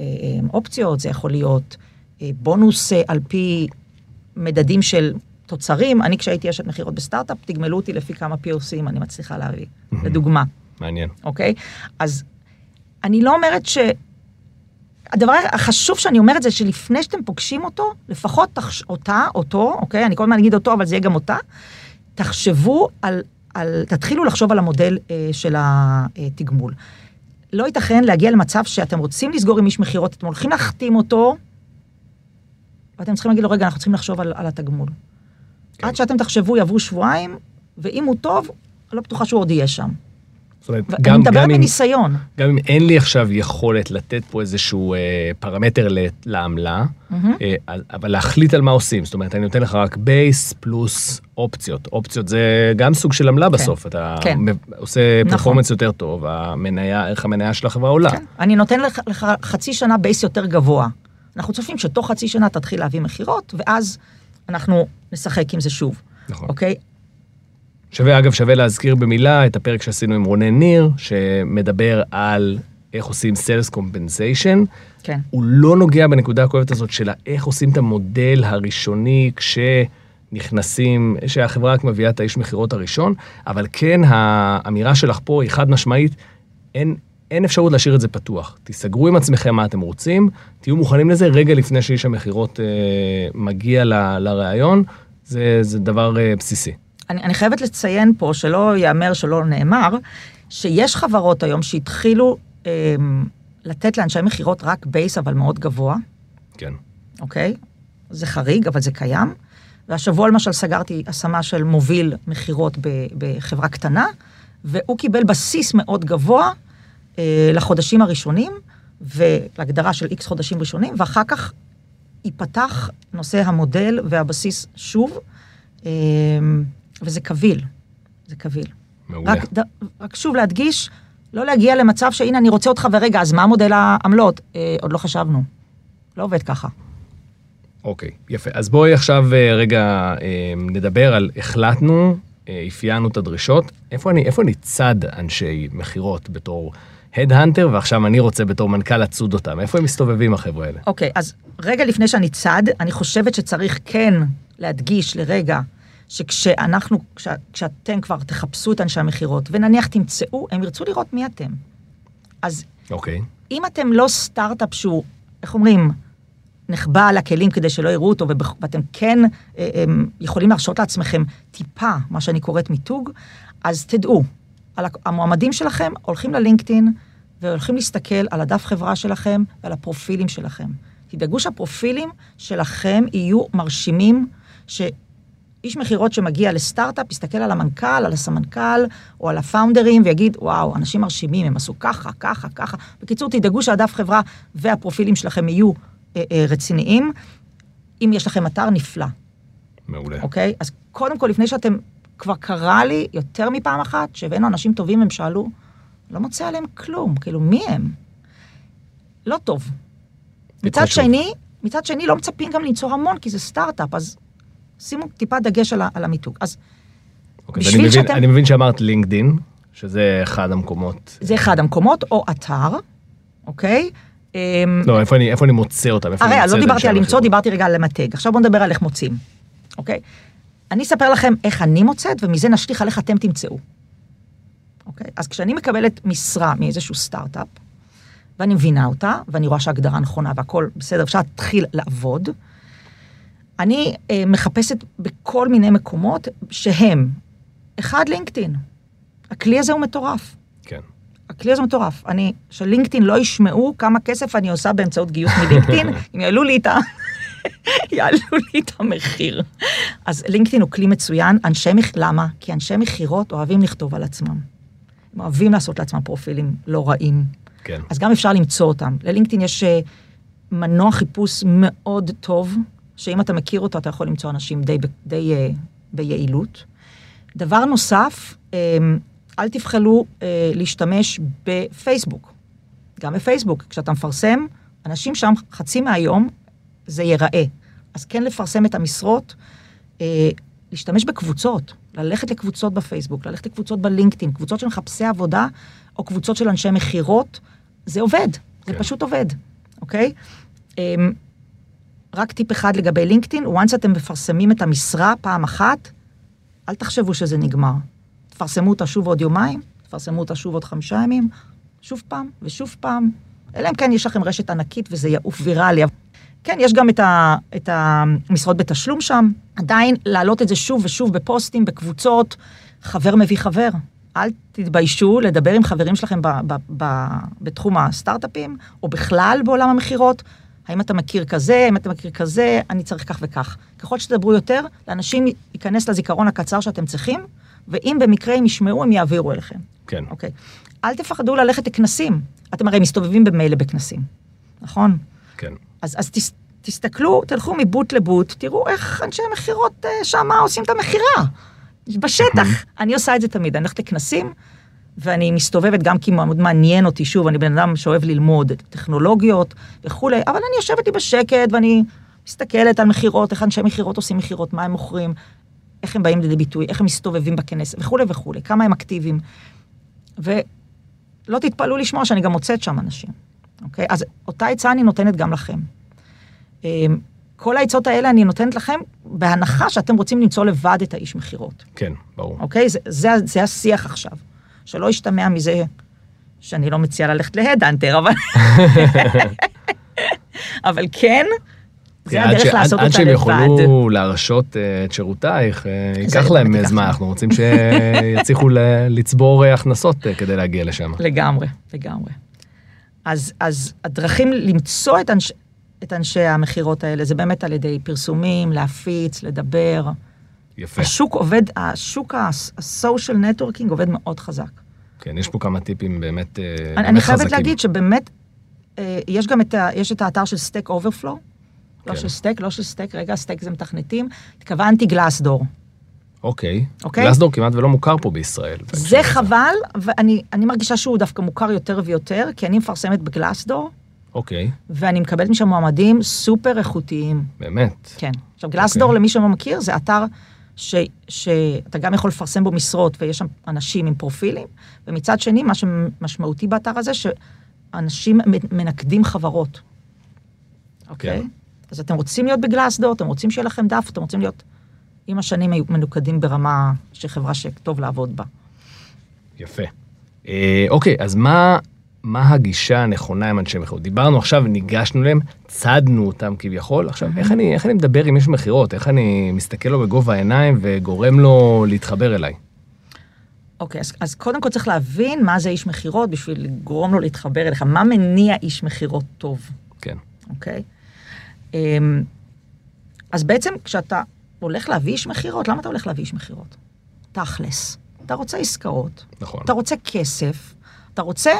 אה, אה, אופציות, זה יכול להיות אה, בונוס אה, על פי מדדים של תוצרים. אני, כשהייתי אשת מכירות בסטארט-אפ, תגמלו אותי לפי כמה POCים אני מצליחה להביא, לדוגמה, מעניין. אוקיי? אז אני לא אומרת ש... הדבר החשוב שאני אומרת זה שלפני שאתם פוגשים אותו, לפחות תחש... אותה, אותו, אוקיי? אני כל הזמן אגיד אותו, אבל זה יהיה גם אותה. תחשבו על, על תתחילו לחשוב על המודל אה, של התגמול. לא ייתכן להגיע למצב שאתם רוצים לסגור עם איש מכירות, אתם הולכים להחתים אותו, ואתם צריכים להגיד לו, רגע, אנחנו צריכים לחשוב על, על התגמול. כן. עד שאתם תחשבו, יעברו שבועיים, ואם הוא טוב, לא בטוחה שהוא עוד יהיה שם. זאת אומרת, ואני גם, מדברת גם, אם, מניסיון. גם אם אין לי עכשיו יכולת לתת פה איזשהו אה, פרמטר ל- לעמלה, מהמם. אה, אבל להחליט על מה עושים. זאת אומרת, אני נותן לך רק base פלוס אופציות. אופציות זה גם סוג של עמלה בסוף. אתה כן. עושה נכון. performance יותר טוב, המניה, ערך המניה של החברה עולה. כן. אני נותן לך, לך חצי שנה בייס יותר גבוה. אנחנו צופים שתוך חצי שנה תתחיל להביא מכירות, ואז אנחנו נשחק עם זה שוב, נכון. אוקיי? שווה, אגב, שווה להזכיר במילה את הפרק שעשינו עם רונן ניר, שמדבר על איך עושים Sales Compensation. כן. הוא לא נוגע בנקודה הכואבת הזאת של איך עושים את המודל הראשוני כשנכנסים, שהחברה רק מביאה את האיש מכירות הראשון, אבל כן, האמירה שלך פה היא חד משמעית, אין, אין אפשרות להשאיר את זה פתוח. תיסגרו עם עצמכם מה אתם רוצים, תהיו מוכנים לזה רגע לפני שאיש המכירות אה, מגיע לראיון, זה, זה דבר אה, בסיסי. אני, אני חייבת לציין פה, שלא ייאמר שלא נאמר, שיש חברות היום שהתחילו אה, לתת לאנשי מכירות רק בייס, אבל מאוד גבוה, כן. אוקיי? זה חריג, אבל זה קיים. והשבוע למשל סגרתי השמה של מוביל מכירות בחברה קטנה, והוא קיבל בסיס מאוד גבוה אה, לחודשים הראשונים, ולהגדרה של איקס חודשים ראשונים, ואחר כך ייפתח נושא המודל והבסיס שוב, אה, וזה קביל, זה קביל. מעולה. רק, ד, רק שוב להדגיש, לא להגיע למצב שהנה אני רוצה אותך ורגע, אז מה מודל העמלות? אה, עוד לא חשבנו. לא עובד ככה. אוקיי, יפה. אז בואי עכשיו אה, רגע אה, נדבר על החלטנו, אה, אפיינו את הדרישות. איפה אני, איפה אני צד אנשי מכירות בתור הדהנטר, ועכשיו אני רוצה בתור מנכ"ל לצוד אותם? איפה הם מסתובבים החבר'ה האלה? אוקיי, אז רגע לפני שאני צד, אני חושבת שצריך כן להדגיש לרגע, שכשאנחנו, כש, כשאתם כבר תחפשו את אנשי המכירות, ונניח תמצאו, הם ירצו לראות מי אתם. אז אוקיי, אם אתם לא סטארט-אפ שהוא, איך אומרים, נחבא על הכלים כדי שלא יראו אותו, ואתם כן אה, אה, יכולים להרשות לעצמכם טיפה, מה שאני קוראת מיתוג, אז תדעו, המועמדים שלכם הולכים ללינקדאין והולכים להסתכל על הדף חברה שלכם ועל הפרופילים שלכם. תדאגו שהפרופילים שלכם יהיו מרשימים, שאיש מכירות שמגיע לסטארט-אפ יסתכל על המנכ"ל, על הסמנכ"ל או על הפאונדרים ויגיד, וואו, אנשים מרשימים, הם עשו ככה, ככה, ככה. בקיצור, תדאגו שהדף חברה והפרופילים שלכם יהיו אה, אה, רציניים. אם יש לכם אתר, נפלא. מעולה. אוקיי? אז קודם כל, לפני שאתם, כבר קרה לי יותר מפעם אחת, שהבאנו אנשים טובים, הם שאלו, לא מוצא עליהם כלום, כאילו, מי הם? לא טוב. מצד. שני, מצד שני, לא מצפים גם למצוא המון, כי זה סטארט-אפ, אז שימו טיפה דגש על, על המיתוג. אז אוקיי, בשביל ואני מבין, שאתם- אני מבין שאמרת לינקדין, שזה אחד המקומות. זה אחד המקומות, או אתר, אוקיי? אמ, לא, איפה אני, איפה אני מוצא אותם? אני הרי, לא דיברתי על למצוא? דיברתי רגע על למתג. עכשיו בואו נדבר על איך מוצאים, אוקיי? אני אספר לכם איך אני מוצאת, ומזה נשליך על איך אתם תמצאו. אוקיי? אז כשאני מקבלת משרה מאיזשהו סטארט-אפ, ואני מבינה אותה, ואני רואה שההגדרה נכונה והכל בסדר, אפשר להתחיל לעבוד, אני אה, מחפשת בכל מיני מקומות שהם, אחד, לינקדאין. הכלי הזה הוא מטורף. כן. הכלי הזה מטורף. אני, שלינקדאין לא ישמעו כמה כסף אני עושה באמצעות גיוס מלינקדאין, <laughs> אם יעלו לי את ה... <laughs> יעלו לי את המחיר. אז לינקדאין הוא כלי מצוין, אנשי מח... למה? כי אנשי מכירות אוהבים לכתוב על עצמם. הם אוהבים לעשות לעצמם פרופילים לא רעים. כן. אז גם אפשר למצוא אותם. ללינקדאין יש אה, מנוע חיפוש מאוד טוב, שאם אתה מכיר אותו, אתה יכול למצוא אנשים די, די אה, ביעילות. דבר נוסף, אה, אל תבחלו אה, להשתמש בפייסבוק. גם בפייסבוק, כשאתה מפרסם, אנשים שם חצי מהיום זה ייראה. אז כן לפרסם את המשרות, אה, להשתמש בקבוצות, ללכת לקבוצות בפייסבוק, ללכת לקבוצות בלינקדאין, קבוצות של מחפשי עבודה, או קבוצות של אנשי מכירות, זה עובד, זה כן. פשוט עובד, אוקיי? אמ, רק טיפ אחד לגבי לינקדאין, once אתם מפרסמים את המשרה פעם אחת, אל תחשבו שזה נגמר. תפרסמו אותה שוב עוד יומיים, תפרסמו אותה שוב עוד חמישה ימים, שוב פעם ושוב פעם, אלא אם כן יש לכם רשת ענקית וזה יעוף ויראלי. כן, יש גם את, ה, את המשרות בתשלום שם, עדיין להעלות את זה שוב ושוב בפוסטים, בקבוצות, חבר מביא חבר. אל תתביישו לדבר עם חברים שלכם ב, ב, ב, בתחום הסטארט-אפים, או בכלל בעולם המכירות. האם אתה מכיר כזה, האם אתה מכיר כזה, אני צריך כך וכך. ככל שתדברו יותר, לאנשים ייכנס לזיכרון הקצר שאתם צריכים, ואם במקרה הם ישמעו, הם יעבירו אליכם. כן. אוקיי. אל תפחדו ללכת לכנסים. אתם הרי מסתובבים במילא בכנסים, נכון? כן. אז, אז תס, תסתכלו, תלכו מבוט לבוט, תראו איך אנשי המכירות אה, שם עושים את המכירה. בשטח. אני עושה את זה תמיד, אני הולכת לכנסים, ואני מסתובבת גם כי מאוד מעניין אותי, שוב, אני בן אדם שאוהב ללמוד טכנולוגיות וכולי, אבל אני יושבת לי בשקט ואני מסתכלת על מכירות, איך אנשי מכירות עושים מכירות, מה הם מוכרים, איך הם באים לידי ביטוי, איך הם מסתובבים בכנס וכולי וכולי, כמה הם אקטיביים. ולא תתפלאו לשמוע שאני גם מוצאת שם אנשים, אוקיי? אז אותה עצה אני נותנת גם לכם. אמ, כל העצות האלה אני נותנת לכם בהנחה שאתם רוצים למצוא לבד את האיש מכירות, כן, ברור. אוקיי? זה, זה, זה השיח עכשיו. שלא ישתמע מזה שאני לא מציעה ללכת להדאנטר, אבל... <laughs> אבל כן, זה כן, עד הדרך ש- לעשות עד, עד אותה שהם לבד. יוכלו להרשות אה, את שירותייך, אה, ייקח להם ייקח זמן. אנחנו רוצים שיצליחו לצבור אה, הכנסות כדי להגיע לשם. לגמרי, לגמרי. אז, אז הדרכים למצוא את, אנש, את אנשי המכירות האלה, זה באמת על ידי פרסומים, להפיץ, לדבר. יפה. השוק עובד, השוק ה social networking עובד מאוד חזק. כן, יש פה כמה טיפים באמת אה, אני, באמת אני חייבת חזקים. להגיד שבאמת, אה, יש גם את, ה, יש את האתר של Stack Overflow, לא כן. של Stack, לא של Stack, רגע, Stack זה מתכנתים, התכוונתי Glassdoor. אוקיי. אוקיי? Glassdoor כמעט ולא מוכר פה בישראל. זה. חבל, ואני אני מרגישה שהוא דווקא מוכר יותר ויותר, כי אני מפרסמת בגלאסדור, אוקיי, ואני מקבלת משם מועמדים סופר איכותיים. באמת. כן. עכשיו, גלאסדור, אוקיי. למי שלא מכיר, זה אתר ש, שאתה גם יכול לפרסם בו משרות, ויש שם אנשים עם פרופילים, ומצד שני, מה שמשמעותי באתר הזה, שאנשים מנקדים חברות. אוקיי? כן. אז אתם רוצים להיות בגלאסדור, אתם רוצים שיהיה לכם דף, אתם רוצים להיות עם השנים מנוקדים ברמה של חברה שטוב לעבוד בה. יפה. אה, אוקיי, אז מה, מה הגישה הנכונה עם אנשי מכירות? דיברנו עכשיו, ניגשנו אליהם, צדנו אותם כביכול. עכשיו, איך אני, איך אני מדבר עם איש מכירות? איך אני מסתכל לו בגובה העיניים וגורם לו להתחבר אליי? אוקיי, אז, אז קודם כל צריך להבין מה זה איש מכירות בשביל לגרום לו להתחבר אליך. מה מניע איש מכירות טוב, כן, אוקיי? אמ, אז בעצם כשאתה הולך להביא איש מכירות, למה אתה הולך להביא איש מכירות? תכלס. אתה רוצה עסקאות, נכון. אתה רוצה כסף, אתה רוצה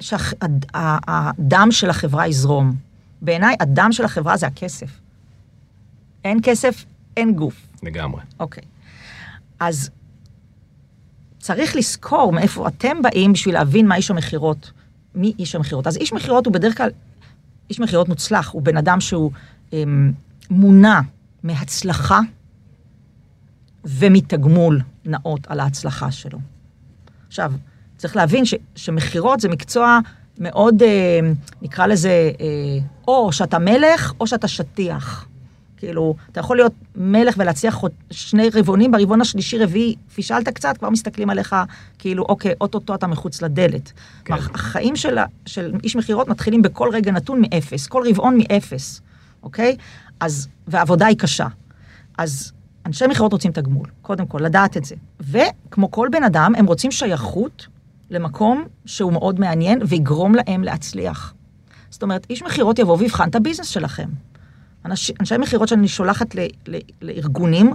שהדם של החברה יזרום. בעיניי, הדם של החברה זה הכסף. אין כסף, אין גוף. לגמרי. אוקיי. אז צריך לזכור מאיפה אתם באים בשביל להבין מה איש המכירות, מי איש המכירות. אז איש מכירות הוא בדרך כלל, איש מכירות מוצלח, הוא בן אדם שהוא אמ, מונע מהצלחה ומתגמול נאות על ההצלחה שלו. עכשיו, צריך להבין ש, שמכירות זה מקצוע מאוד, אה, נקרא לזה, אה, או שאתה מלך או שאתה שטיח. כאילו, אתה יכול להיות מלך ולהצליח שני רבעונים, ברבעון השלישי רביעי פישלת קצת, כבר מסתכלים עליך, כאילו, אוקיי, אוטוטו אתה מחוץ לדלת. כן. החיים של, של איש מכירות מתחילים בכל רגע נתון מאפס, כל רבעון מאפס, אוקיי? אז, והעבודה היא קשה. אז אנשי מכירות רוצים תגמול, קודם כל, לדעת את זה. וכמו כל בן אדם, הם רוצים שייכות למקום שהוא מאוד מעניין ויגרום להם להצליח. זאת אומרת, איש מכירות יבוא ויבחן את הביזנס שלכם. אנש, אנשי מכירות שאני שולחת ל, ל, לארגונים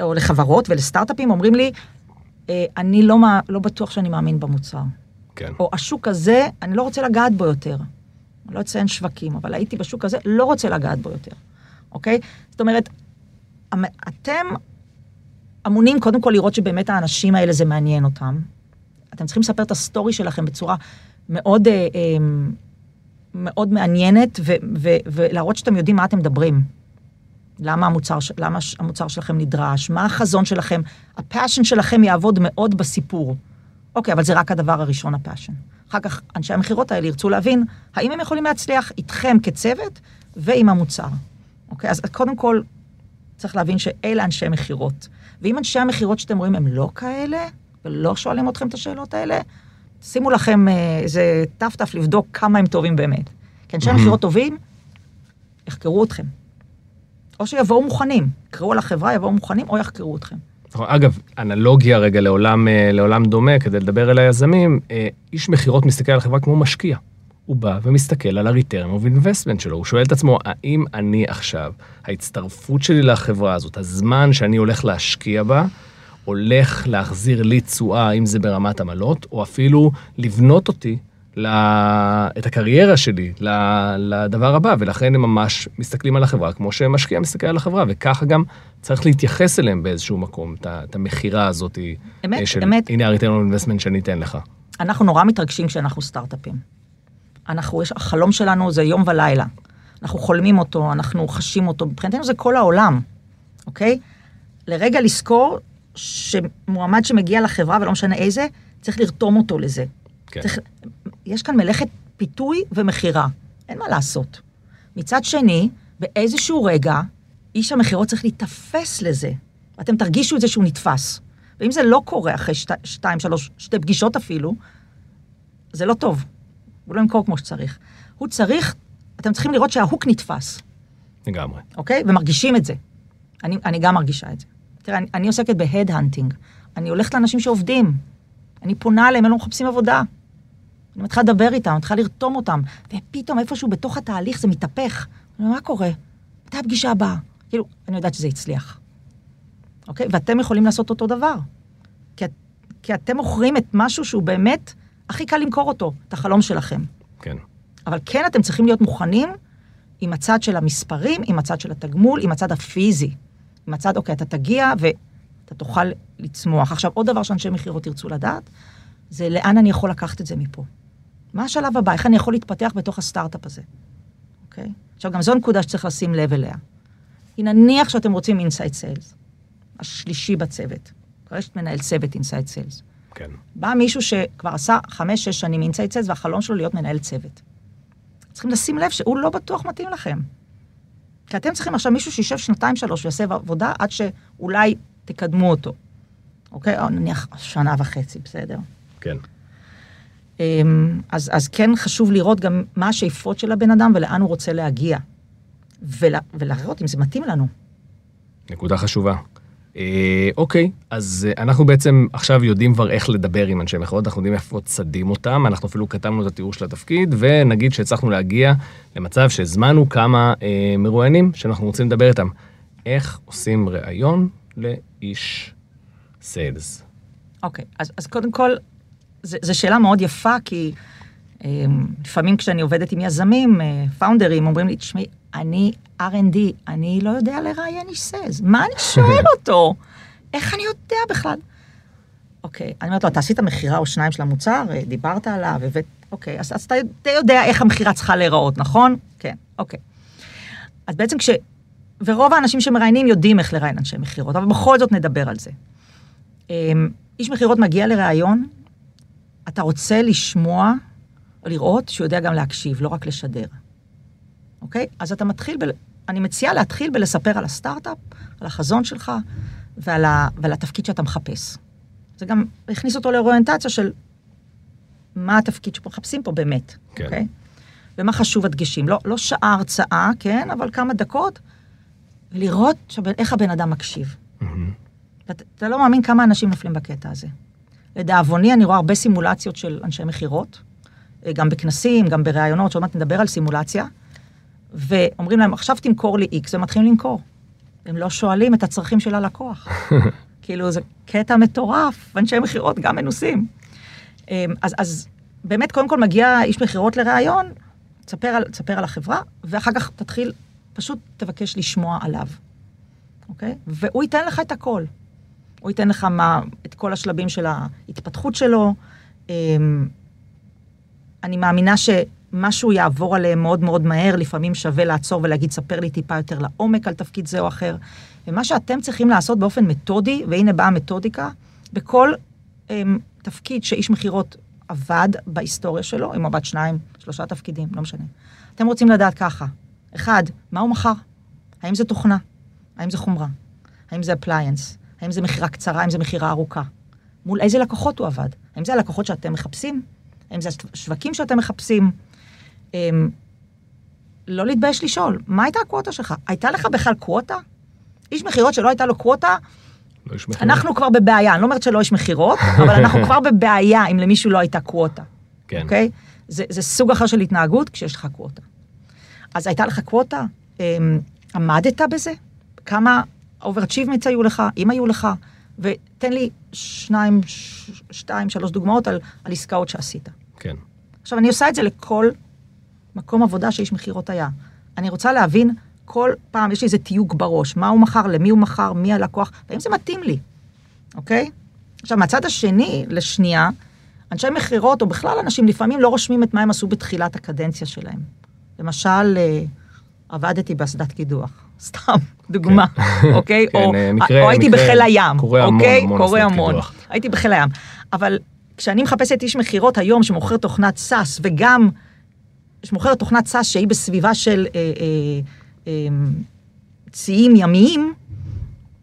או לחברות ולסטארט-אפים אומרים לי, "אה, אני לא, לא בטוח שאני מאמין במוצר. כן. או השוק הזה, אני לא רוצה לגעת בו יותר. אני לא אציין שווקים, אבל הייתי בשוק הזה, לא רוצה לגעת בו יותר, אוקיי? זאת אומרת, אתם אמונים קודם כל לראות שבאמת האנשים האלה זה מעניין אותם. אתם צריכים לספר את הסטורי שלכם בצורה מאוד, אה, אה, מאוד מעניינת, ו- ו- ולהראות שאתם יודעים מה אתם מדברים. למה המוצר, למה המוצר שלכם נדרש, מה החזון שלכם, ה passion שלכם יעבוד מאוד בסיפור. אוקיי, אבל זה רק הדבר הראשון, ה passion. אחר כך אנשי המכירות האלה ירצו להבין האם הם יכולים להצליח איתכם כצוות ועם המוצר. אוקיי, אז קודם כל צריך להבין שאלה אנשי מכירות. ואם אנשי המכירות שאתם רואים הם לא כאלה, ולא שואלים אתכם את השאלות האלה, שימו לכם אה, איזה טפטף לבדוק כמה הם טובים באמת. כי אנשי מכירות טובים, יחקרו אתכם. או שיבואו מוכנים, יקראו על החברה, יבואו מוכנים, או יחקרו אתכם. נכון, אגב, אנלוגיה רגע לעולם, אה, לעולם דומה, כדי לדבר אל היזמים, אה, איש מכירות מסתכל על החברה כמו משקיע. הוא בא ומסתכל על ה-return of investment שלו, הוא שואל את עצמו, האם אני עכשיו, ההצטרפות שלי לחברה הזאת, הזמן שאני הולך להשקיע בה, הולך להחזיר לי תשואה, אם זה ברמת עמלות, או אפילו לבנות אותי, ל... את הקריירה שלי ל- לדבר הבא, ולכן הם ממש מסתכלים על החברה כמו שמשקיע מסתכל על החברה, וככה גם צריך להתייחס אליהם באיזשהו מקום, את המכירה הזאת. אמת, אה, של, אמת. הנה ה-return on investment שאני אתן לך. אנחנו נורא מתרגשים כשאנחנו סטארט-אפים. אנחנו, יש, החלום שלנו זה יום ולילה. אנחנו חולמים אותו, אנחנו חשים אותו, מבחינתנו זה כל העולם, אוקיי? לרגע לזכור שמועמד שמגיע לחברה, ולא משנה איזה, צריך לרתום אותו לזה. כן. צריך, יש כאן מלאכת פיתוי ומכירה, אין מה לעשות. מצד שני, באיזשהו רגע, איש המכירות צריך להיתפס לזה. ואתם תרגישו את זה שהוא נתפס. ואם זה לא קורה אחרי שתי, שתיים, שלוש, שתי פגישות אפילו, זה לא טוב. הוא לא ימכור כמו שצריך. הוא צריך, אתם צריכים לראות שההוק נתפס, לגמרי. אוקיי? ומרגישים את זה. אני, אני גם מרגישה את זה. תראה, אני, אני עוסקת ב head hunting. אני הולכת לאנשים שעובדים. אני פונה אליהם, הם לא מחפשים עבודה. אני מתחילה לדבר איתם, אני מתחילה לרתום אותם, ופתאום איפשהו בתוך התהליך זה מתהפך. אני אומר, מה קורה? מתי הפגישה הבאה? כאילו, אני יודעת שזה הצליח. אוקיי? ואתם יכולים לעשות אותו דבר. כי, כי אתם מוכרים את משהו שהוא באמת, הכי קל למכור אותו, את החלום שלכם. כן. אבל כן אתם צריכים להיות מוכנים עם הצד של המספרים, עם הצד של התגמול, עם הצד הפיזי. עם הצד, אוקיי, אתה תגיע ואתה תוכל לצמוח. עכשיו, עוד דבר שאנשי מכירות ירצו לדעת, זה לאן אני יכול לקחת את זה מפה. מה השלב הבא? איך אני יכול להתפתח בתוך הסטארט-אפ הזה, אוקיי? עכשיו, גם זו נקודה שצריך לשים לב אליה. כי נניח שאתם רוצים inside sales, השלישי בצוות. כבר יש מנהל צוות inside sales. כן. בא מישהו שכבר עשה חמש, שש שנים אינסייד סיילס, והחלום שלו להיות מנהל צוות. צריכים לשים לב שהוא לא בטוח מתאים לכם. כי אתם צריכים עכשיו מישהו שישב שנתיים, שלוש, ויעשה עבודה עד שאולי תקדמו אותו. אוקיי? או נניח שנה וחצי, בסדר? כן. אמ, אז, אז כן חשוב לראות גם מה השאיפות של הבן אדם ולאן הוא רוצה להגיע. ול, ולראות אם זה מתאים לנו. נקודה חשובה. אה, אוקיי, אז אה, אנחנו בעצם עכשיו יודעים כבר איך לדבר עם אנשי מכירות, אנחנו יודעים איפה צדים אותם, אנחנו אפילו כתבנו את התיאור של התפקיד, ונגיד שהצלחנו להגיע למצב שהזמנו כמה אה, מרואיינים שאנחנו רוצים לדבר איתם. איך עושים ראיון לאיש סיילס? אוקיי, אז, אז קודם כל, זו שאלה מאוד יפה, כי אה, לפעמים כשאני עובדת עם יזמים, אה, פאונדרים, אומרים לי, תשמעי, אני R&D, אני לא יודע לראיין איש סיילס, מה אני שואל <laughs> אותו? איך אני יודע בכלל? אוקיי, אני אומרת לו, אתה עשית מכירה או שניים של המוצר, אה, דיברת עליו, הבאת, אוקיי, אז, אז אתה, אתה יודע איך המכירה צריכה להיראות, נכון? כן, אוקיי. אז בעצם כש... ורוב האנשים שמראיינים יודעים איך לראיין אנשי מכירות, אבל בכל זאת נדבר על זה. אמ, איש מכירות מגיע לראיון, אתה רוצה לשמוע או לראות שהוא יודע גם להקשיב, לא רק לשדר. אוקיי? אז אתה מתחיל ב... אני מציעה להתחיל בלספר על הסטארט-אפ, על החזון שלך ועל, ה, ועל התפקיד שאתה מחפש. זה גם הכניס אותו לאוריינטציה של מה התפקיד שמחפשים פה באמת, כן. אוקיי? ומה חשוב הדגשים. לא, לא שעה הרצאה, כן, אבל כמה דקות, ולראות שב, איך הבן אדם מקשיב. ואתה אתה לא מאמין כמה אנשים נופלים בקטע הזה. לדאבוני, אני רואה הרבה סימולציות של אנשי מכירות, אה, גם בכנסים, גם בראיונות, שעוד מעט נדבר על סימולציה, ואומרים להם, עכשיו תמכור לי והם מתחילים למכור. הם לא שואלים את הצרכים של הלקוח. <laughs> כאילו, זה קטע מטורף, ואנשי מכירות גם מנוסים. אה, אז, אז באמת, קודם כל מגיע איש מכירות לראיון, תספר על, תספר על החברה, ואחר כך תתחיל, פשוט תבקש לשמוע עליו, אוקיי? והוא ייתן לך את הכל. הוא ייתן לך מה, את כל השלבים של ההתפתחות שלו. אמ, אני מאמינה שמשהו יעבור עליהם מאוד מאוד מהר, לפעמים שווה לעצור ולהגיד, ספר לי טיפה יותר לעומק על תפקיד זה או אחר. ומה שאתם צריכים לעשות באופן מתודי, והנה באה המתודיקה, בכל אמ, תפקיד שאיש מכירות עבד בהיסטוריה שלו, אם עבד שניים, שלושה תפקידים, לא משנה. אתם רוצים לדעת ככה, אחד, מה הוא מכר? האם זה תוכנה? האם זה חומרה? האם זה אפליינס? האם זה מכירה קצרה? האם זה מכירה ארוכה? מול איזה לקוחות הוא עבד? האם זה הלקוחות שאתם מחפשים? האם זה השווקים שאתם מחפשים? אמ, לא להתבייש לשאול, מה הייתה הקווטה שלך? הייתה לך בכלל קווטה? איש מכירות שלא הייתה לו קווטה, לא. אנחנו כבר בבעיה. אני לא אומרת שלא יש מכירות, <laughs> אבל אנחנו כבר בבעיה אם למישהו לא הייתה קווטה. כן. אוקיי? זה, זה סוג אחר של התנהגות כשיש לך quota. אז הייתה לך quota, אמ, עמדת בזה? כמה overachievements היו לך, אם היו לך? ותן לי שניים, שתיים, שלוש דוגמאות על, על עסקאות שעשית. כן. עכשיו, אני עושה את זה לכל מקום עבודה שאיש מכירות היה. אני רוצה להבין, כל פעם יש לי איזה תיוג בראש, מה הוא מכר, למי הוא מכר, מי הלקוח, והאם זה מתאים לי, אוקיי? עכשיו, מהצד השני, לשנייה, אנשי מכירות, או בכלל אנשים, לפעמים לא רושמים את מה הם עשו בתחילת הקדנציה שלהם. למשל, אה, עבדתי באסדת קידוח, <laughs> סתם, דוגמה, <laughs> אוקיי? כן, או, אה, מקרה- או הייתי מקרה בחיל הים, קורה אוקיי? המון קורה המון. קידוח. הייתי בחיל הים. אבל כשאני מחפשת איש מכירות היום שמוכר תוכנת SAS, וגם שמוכר תוכנת SAS שהיא בסביבה של אה, אה, אה, ציים ימיים,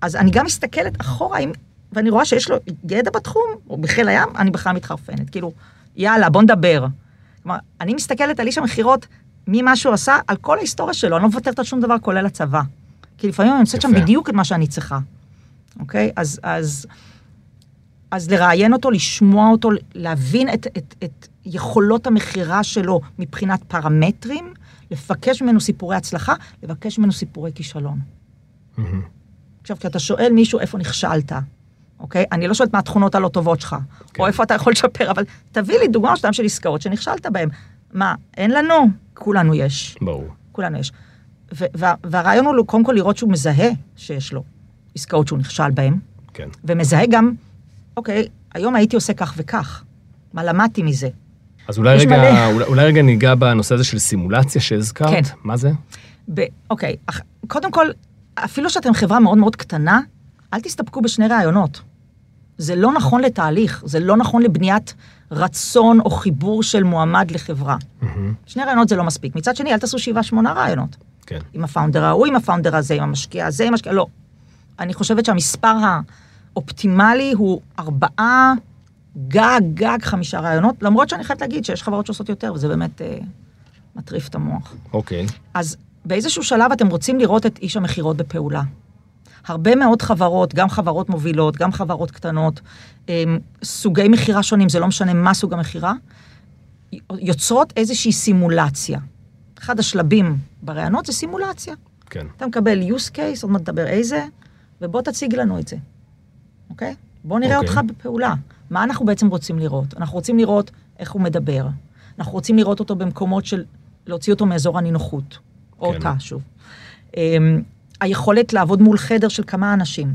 אז אני גם מסתכלת אחורה, אם, ואני רואה שיש לו ידע בתחום, או בחיל הים, אני בכלל מתחרפנת. כאילו, יאללה, בוא נדבר. כלומר, אני מסתכלת על איש המכירות, ממה שהוא עשה, על כל ההיסטוריה שלו, אני לא מוותרת על שום דבר, כולל הצבא. כי לפעמים אני מוצאת שם יפה. בדיוק את מה שאני צריכה. אוקיי? אז, אז, אז לראיין אותו, לשמוע אותו, להבין את, את, את יכולות המכירה שלו מבחינת פרמטרים, לבקש ממנו סיפורי הצלחה, לבקש ממנו סיפורי כישלון. מהמם. עכשיו, כשאתה שואל מישהו איפה נכשלת, אוקיי? אני לא שואלת מה התכונות הלא טובות שלך, כן. או איפה אתה יכול לשפר, אבל תביא לי דוגמה שתיים של עסקאות שנכשלת בהן. מה, אין לנו? כולנו יש. ברור. כולנו יש. ו- וה- והרעיון הוא קודם כל לראות שהוא מזהה שיש לו עסקאות שהוא נכשל בהן, כן. ומזהה גם, אוקיי, היום הייתי עושה כך וכך. מה למדתי מזה? אז אולי רגע, מלא. אולי, אולי רגע ניגע בנושא הזה של סימולציה שהזכרת. כן. מה זה? ב- אוקיי, אח- קודם כל, אפילו שאתם חברה מאוד מאוד קטנה, אל תסתפקו בשני ראיונות. זה לא נכון לתהליך, זה לא נכון לבניית רצון או חיבור של מועמד לחברה. מהמם. שני ראיונות זה לא מספיק. מצד שני, אל תעשו שבעה, שמונה ראיונות. כן. עם הפאונדר ההוא, עם הפאונדר הזה, עם המשקיע הזה, עם המשקיע... לא. אני חושבת שהמספר האופטימלי הוא ארבעה, גג, גג חמישה ראיונות, למרות שאני חייבת להגיד שיש חברות שעושות יותר, וזה באמת אה, מטריף את המוח. אוקיי. אז באיזשהו שלב אתם רוצים לראות את איש המכירות בפעולה. הרבה מאוד חברות, גם חברות מובילות, גם חברות קטנות, הם, סוגי מכירה שונים, זה לא משנה מה סוג המכירה, יוצרות איזושהי סימולציה. אחד השלבים בראיונות זה סימולציה. כן. אתה מקבל use case, עוד מעט נדבר איזה, ובוא תציג לנו את זה, אוקיי? בוא נראה אוקיי. אותך בפעולה. מה אנחנו בעצם רוצים לראות? אנחנו רוצים לראות איך הוא מדבר. אנחנו רוצים לראות אותו במקומות של להוציא אותו מאזור הנינוחות. או כן. אותה, שוב. אמ, היכולת לעבוד מול חדר של כמה אנשים.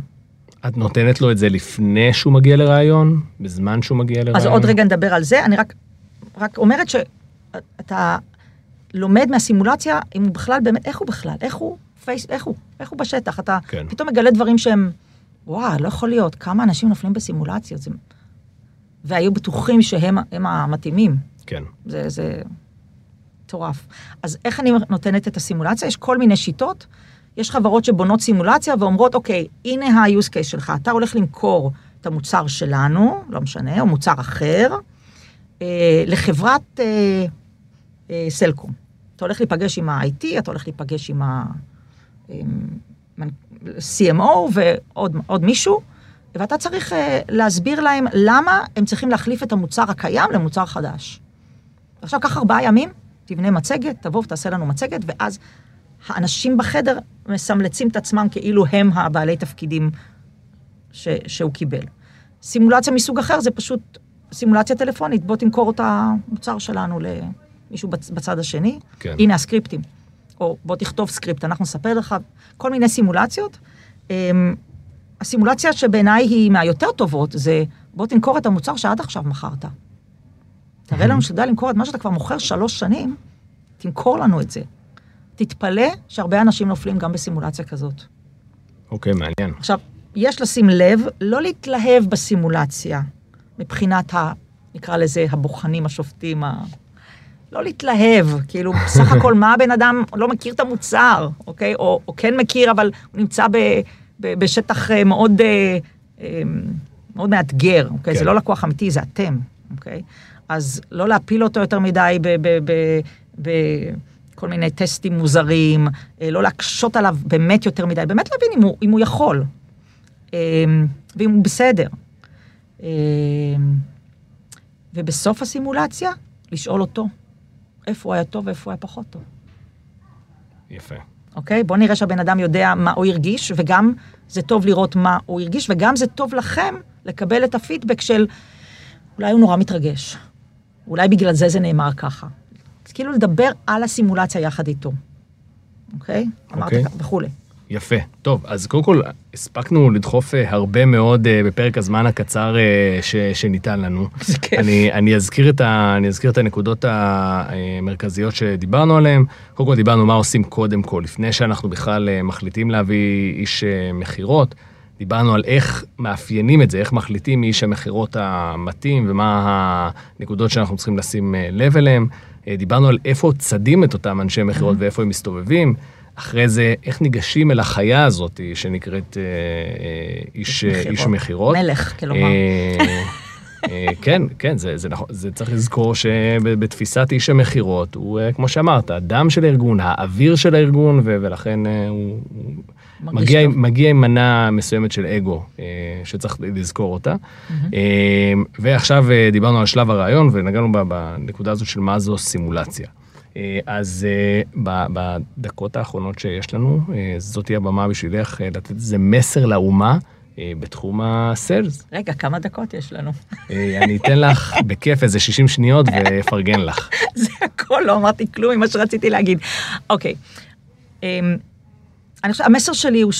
את נותנת לו את זה לפני שהוא מגיע לראיון? בזמן שהוא מגיע לראיון? אז עוד רגע נדבר על זה, אני רק, רק אומרת שאתה לומד מהסימולציה, אם הוא בכלל באמת, איך הוא בכלל, איך הוא, פייס, איך הוא, איך הוא בשטח, אתה כן. פתאום מגלה דברים שהם, וואו, לא יכול להיות, כמה אנשים נופלים בסימולציות, זה... והיו בטוחים שהם הם המתאימים. כן. זה, זה מטורף. אז איך אני נותנת את הסימולציה? יש כל מיני שיטות. יש חברות שבונות סימולציה ואומרות, אוקיי, הנה ה-use case שלך, אתה הולך למכור את המוצר שלנו, לא משנה, או מוצר אחר, אה, לחברת אה, אה, סלקום. אתה הולך להיפגש עם ה-IT, אתה הולך להיפגש עם ה-CMO ועוד עוד מישהו, ואתה צריך אה, להסביר להם למה הם צריכים להחליף את המוצר הקיים למוצר חדש. עכשיו, קח ארבעה ימים, תבנה מצגת, תבוא ותעשה לנו מצגת, ואז האנשים בחדר מסמלצים את עצמם כאילו הם הבעלי תפקידים ש, שהוא קיבל. סימולציה מסוג אחר זה פשוט סימולציה טלפונית, בוא תמכור את המוצר שלנו למישהו בצ, בצד השני. כן. הנה הסקריפטים. או בוא תכתוב סקריפט, אנחנו נספר לך, כל מיני סימולציות. הסימולציה שבעיניי היא מהיותר טובות, זה בוא תמכור את המוצר שעד עכשיו מכרת. תראה לנו שאתה יודע למכור את מה שאתה כבר מוכר שלוש שנים, תמכור לנו את זה. תתפלא שהרבה אנשים נופלים גם בסימולציה כזאת. אוקיי, מעניין. עכשיו, יש לשים לב, לא להתלהב בסימולציה, מבחינת ה... נקרא לזה הבוחנים, השופטים, ה... לא להתלהב, כאילו, בסך <laughs> הכל מה הבן אדם לא מכיר את המוצר, אוקיי? או, או כן מכיר, אבל הוא נמצא ב, בשטח אה, מאוד, אה, אה, מאוד מאתגר, אוקיי? כן. זה לא לקוח אמיתי, זה אתם, אוקיי? אז לא להפיל אותו יותר מדי ב... ב, ב, ב כל מיני טסטים מוזרים, לא להקשות עליו באמת יותר מדי, באמת להבין אם הוא, אם הוא יכול, אה, ואם הוא בסדר. אה, ובסוף הסימולציה, לשאול אותו, איפה הוא היה טוב ואיפה הוא היה פחות טוב. יפה. אוקיי? בואו נראה שהבן אדם יודע מה הוא הרגיש, וגם זה טוב לראות מה הוא הרגיש, וגם זה טוב לכם לקבל את הפידבק של אולי הוא נורא מתרגש, אולי בגלל זה זה נאמר ככה. כאילו לדבר על הסימולציה יחד איתו, אוקיי? אמרתי אוקיי. ככה, וכולי. יפה. טוב, אז קודם כל, הספקנו לדחוף אה, הרבה מאוד אה, בפרק הזמן הקצר אה, ש, שניתן לנו. <laughs> זה כיף. אני, אני, אזכיר את ה, אני אזכיר את הנקודות המרכזיות שדיברנו עליהן. קודם כל דיברנו מה עושים קודם כל, לפני שאנחנו בכלל מחליטים להביא איש מכירות. דיברנו על איך מאפיינים את זה, איך מחליטים מי איש המכירות המתאים ומה הנקודות שאנחנו צריכים לשים לב אליהן. דיברנו על איפה צדים את אותם אנשי מכירות ואיפה הם מסתובבים. אחרי זה, איך ניגשים אל החיה הזאת שנקראת אה, אה, איש, אה, איש מכירות. מלך, כלומר. כן, כן, זה, זה נכון, זה צריך לזכור שבתפיסת איש המכירות, הוא, כמו שאמרת, הדם של הארגון, האוויר של הארגון, ו- ולכן הוא, הוא מגיע, טוב. מגיע עם מנה מסוימת של אגו, שצריך לזכור אותה. אה, ועכשיו דיברנו על שלב הרעיון, ונגענו בנקודה הזאת של מה זו סימולציה. אה, אז אה, בדקות האחרונות שיש לנו, אה, זאת תהיה הבמה בשבילך לתת איזה מסר לאומה בתחום הסיילס. רגע, כמה דקות יש לנו? אני אתן לך <laughs> בכיף איזה 60 שניות ואפרגן לך. <laughs> זה הכל, לא אמרתי כלום ממה שרציתי להגיד. אוקיי. אמ, אני חושבת, המסר שלי הוא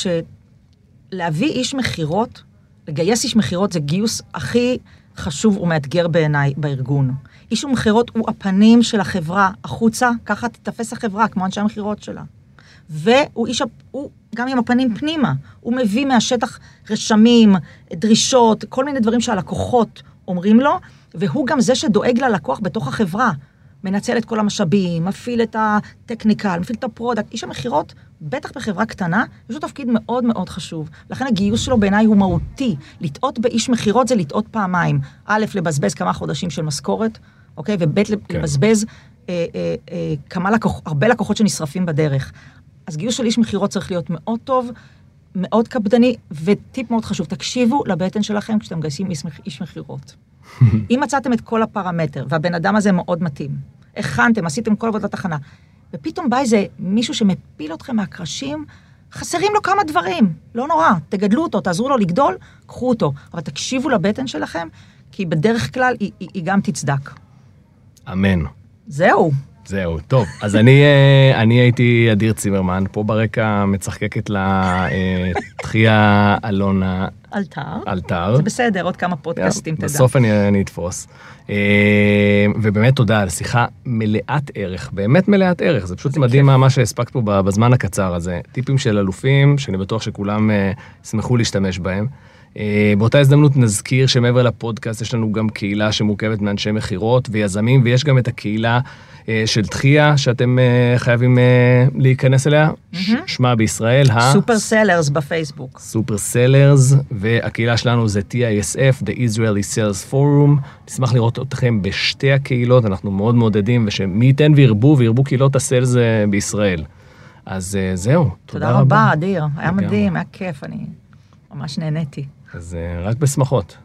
שלהביא איש מכירות, לגייס איש מכירות זה גיוס הכי חשוב ומאתגר בעיניי בארגון. איש מכירות הוא הפנים של החברה החוצה, ככה תתפס החברה, כמו אנשי המכירות שלה. והוא איש, הוא גם עם הפנים פנימה, הוא מביא מהשטח רשמים, דרישות, כל מיני דברים שהלקוחות אומרים לו, והוא גם זה שדואג ללקוח בתוך החברה. מנצל את כל המשאבים, מפעיל את ה technical, מפעיל את ה product. איש המכירות, בטח בחברה קטנה, יש לו תפקיד מאוד מאוד חשוב. לכן הגיוס שלו בעיניי הוא מהותי. לטעות באיש מכירות זה לטעות פעמיים. א', לבזבז כמה חודשים של משכורת, אוקיי? וב', כן. לבזבז אה, אה, אה, כמה לקוח, הרבה לקוחות שנשרפים בדרך. אז גיוס של איש מכירות צריך להיות מאוד טוב, מאוד קפדני, וטיפ מאוד חשוב, תקשיבו לבטן שלכם כשאתם מגייסים איש, מכ- איש מכירות. <laughs> אם מצאתם את כל הפרמטר, והבן אדם הזה מאוד מתאים, הכנתם, עשיתם כל עבודת הכנה, ופתאום בא איזה מישהו שמפיל אתכם מהקרשים, חסרים לו כמה דברים, לא נורא, תגדלו אותו, תעזרו לו לגדול, קחו אותו, אבל תקשיבו לבטן שלכם, כי בדרך כלל היא, היא, היא גם תצדק. אמן. זהו. זהו, טוב. אז אני, אה, אני הייתי אדיר צימרמן, פה ברקע מצחקקת לה אה, תחיה אלונה אלתר. אלתר. זה בסדר, עוד כמה פודקאסטים תדע. בסוף אני, אני אתפוס. אה, ובאמת תודה על שיחה מלאת ערך, באמת מלאת ערך. זה פשוט מדהים מה, מה שהספקת פה בזמן הקצר הזה. טיפים של אלופים, שאני בטוח שכולם ישמחו להשתמש בהם. אה, באותה הזדמנות נזכיר שמעבר לפודקאסט יש לנו גם קהילה שמורכבת מאנשי מכירות ויזמים, ויש גם את הקהילה אה, של תחייה, שאתם אה, חייבים להיכנס אליה, ש- שמה בישראל, ה... סופר סלרס בפייסבוק. סופר סלרס, והקהילה שלנו זה TISF, The Israeli Sales Forum. נשמח לראות אתכם בשתי הקהילות, אנחנו מאוד מעודדים, ושמי ייתן וירבו, וירבו קהילות הסלס בישראל. אז זהו, תודה, תודה רבה, אדיר. היה. מדהים, היה כיף, אני ממש נהניתי. אז אה, רק בשמחות.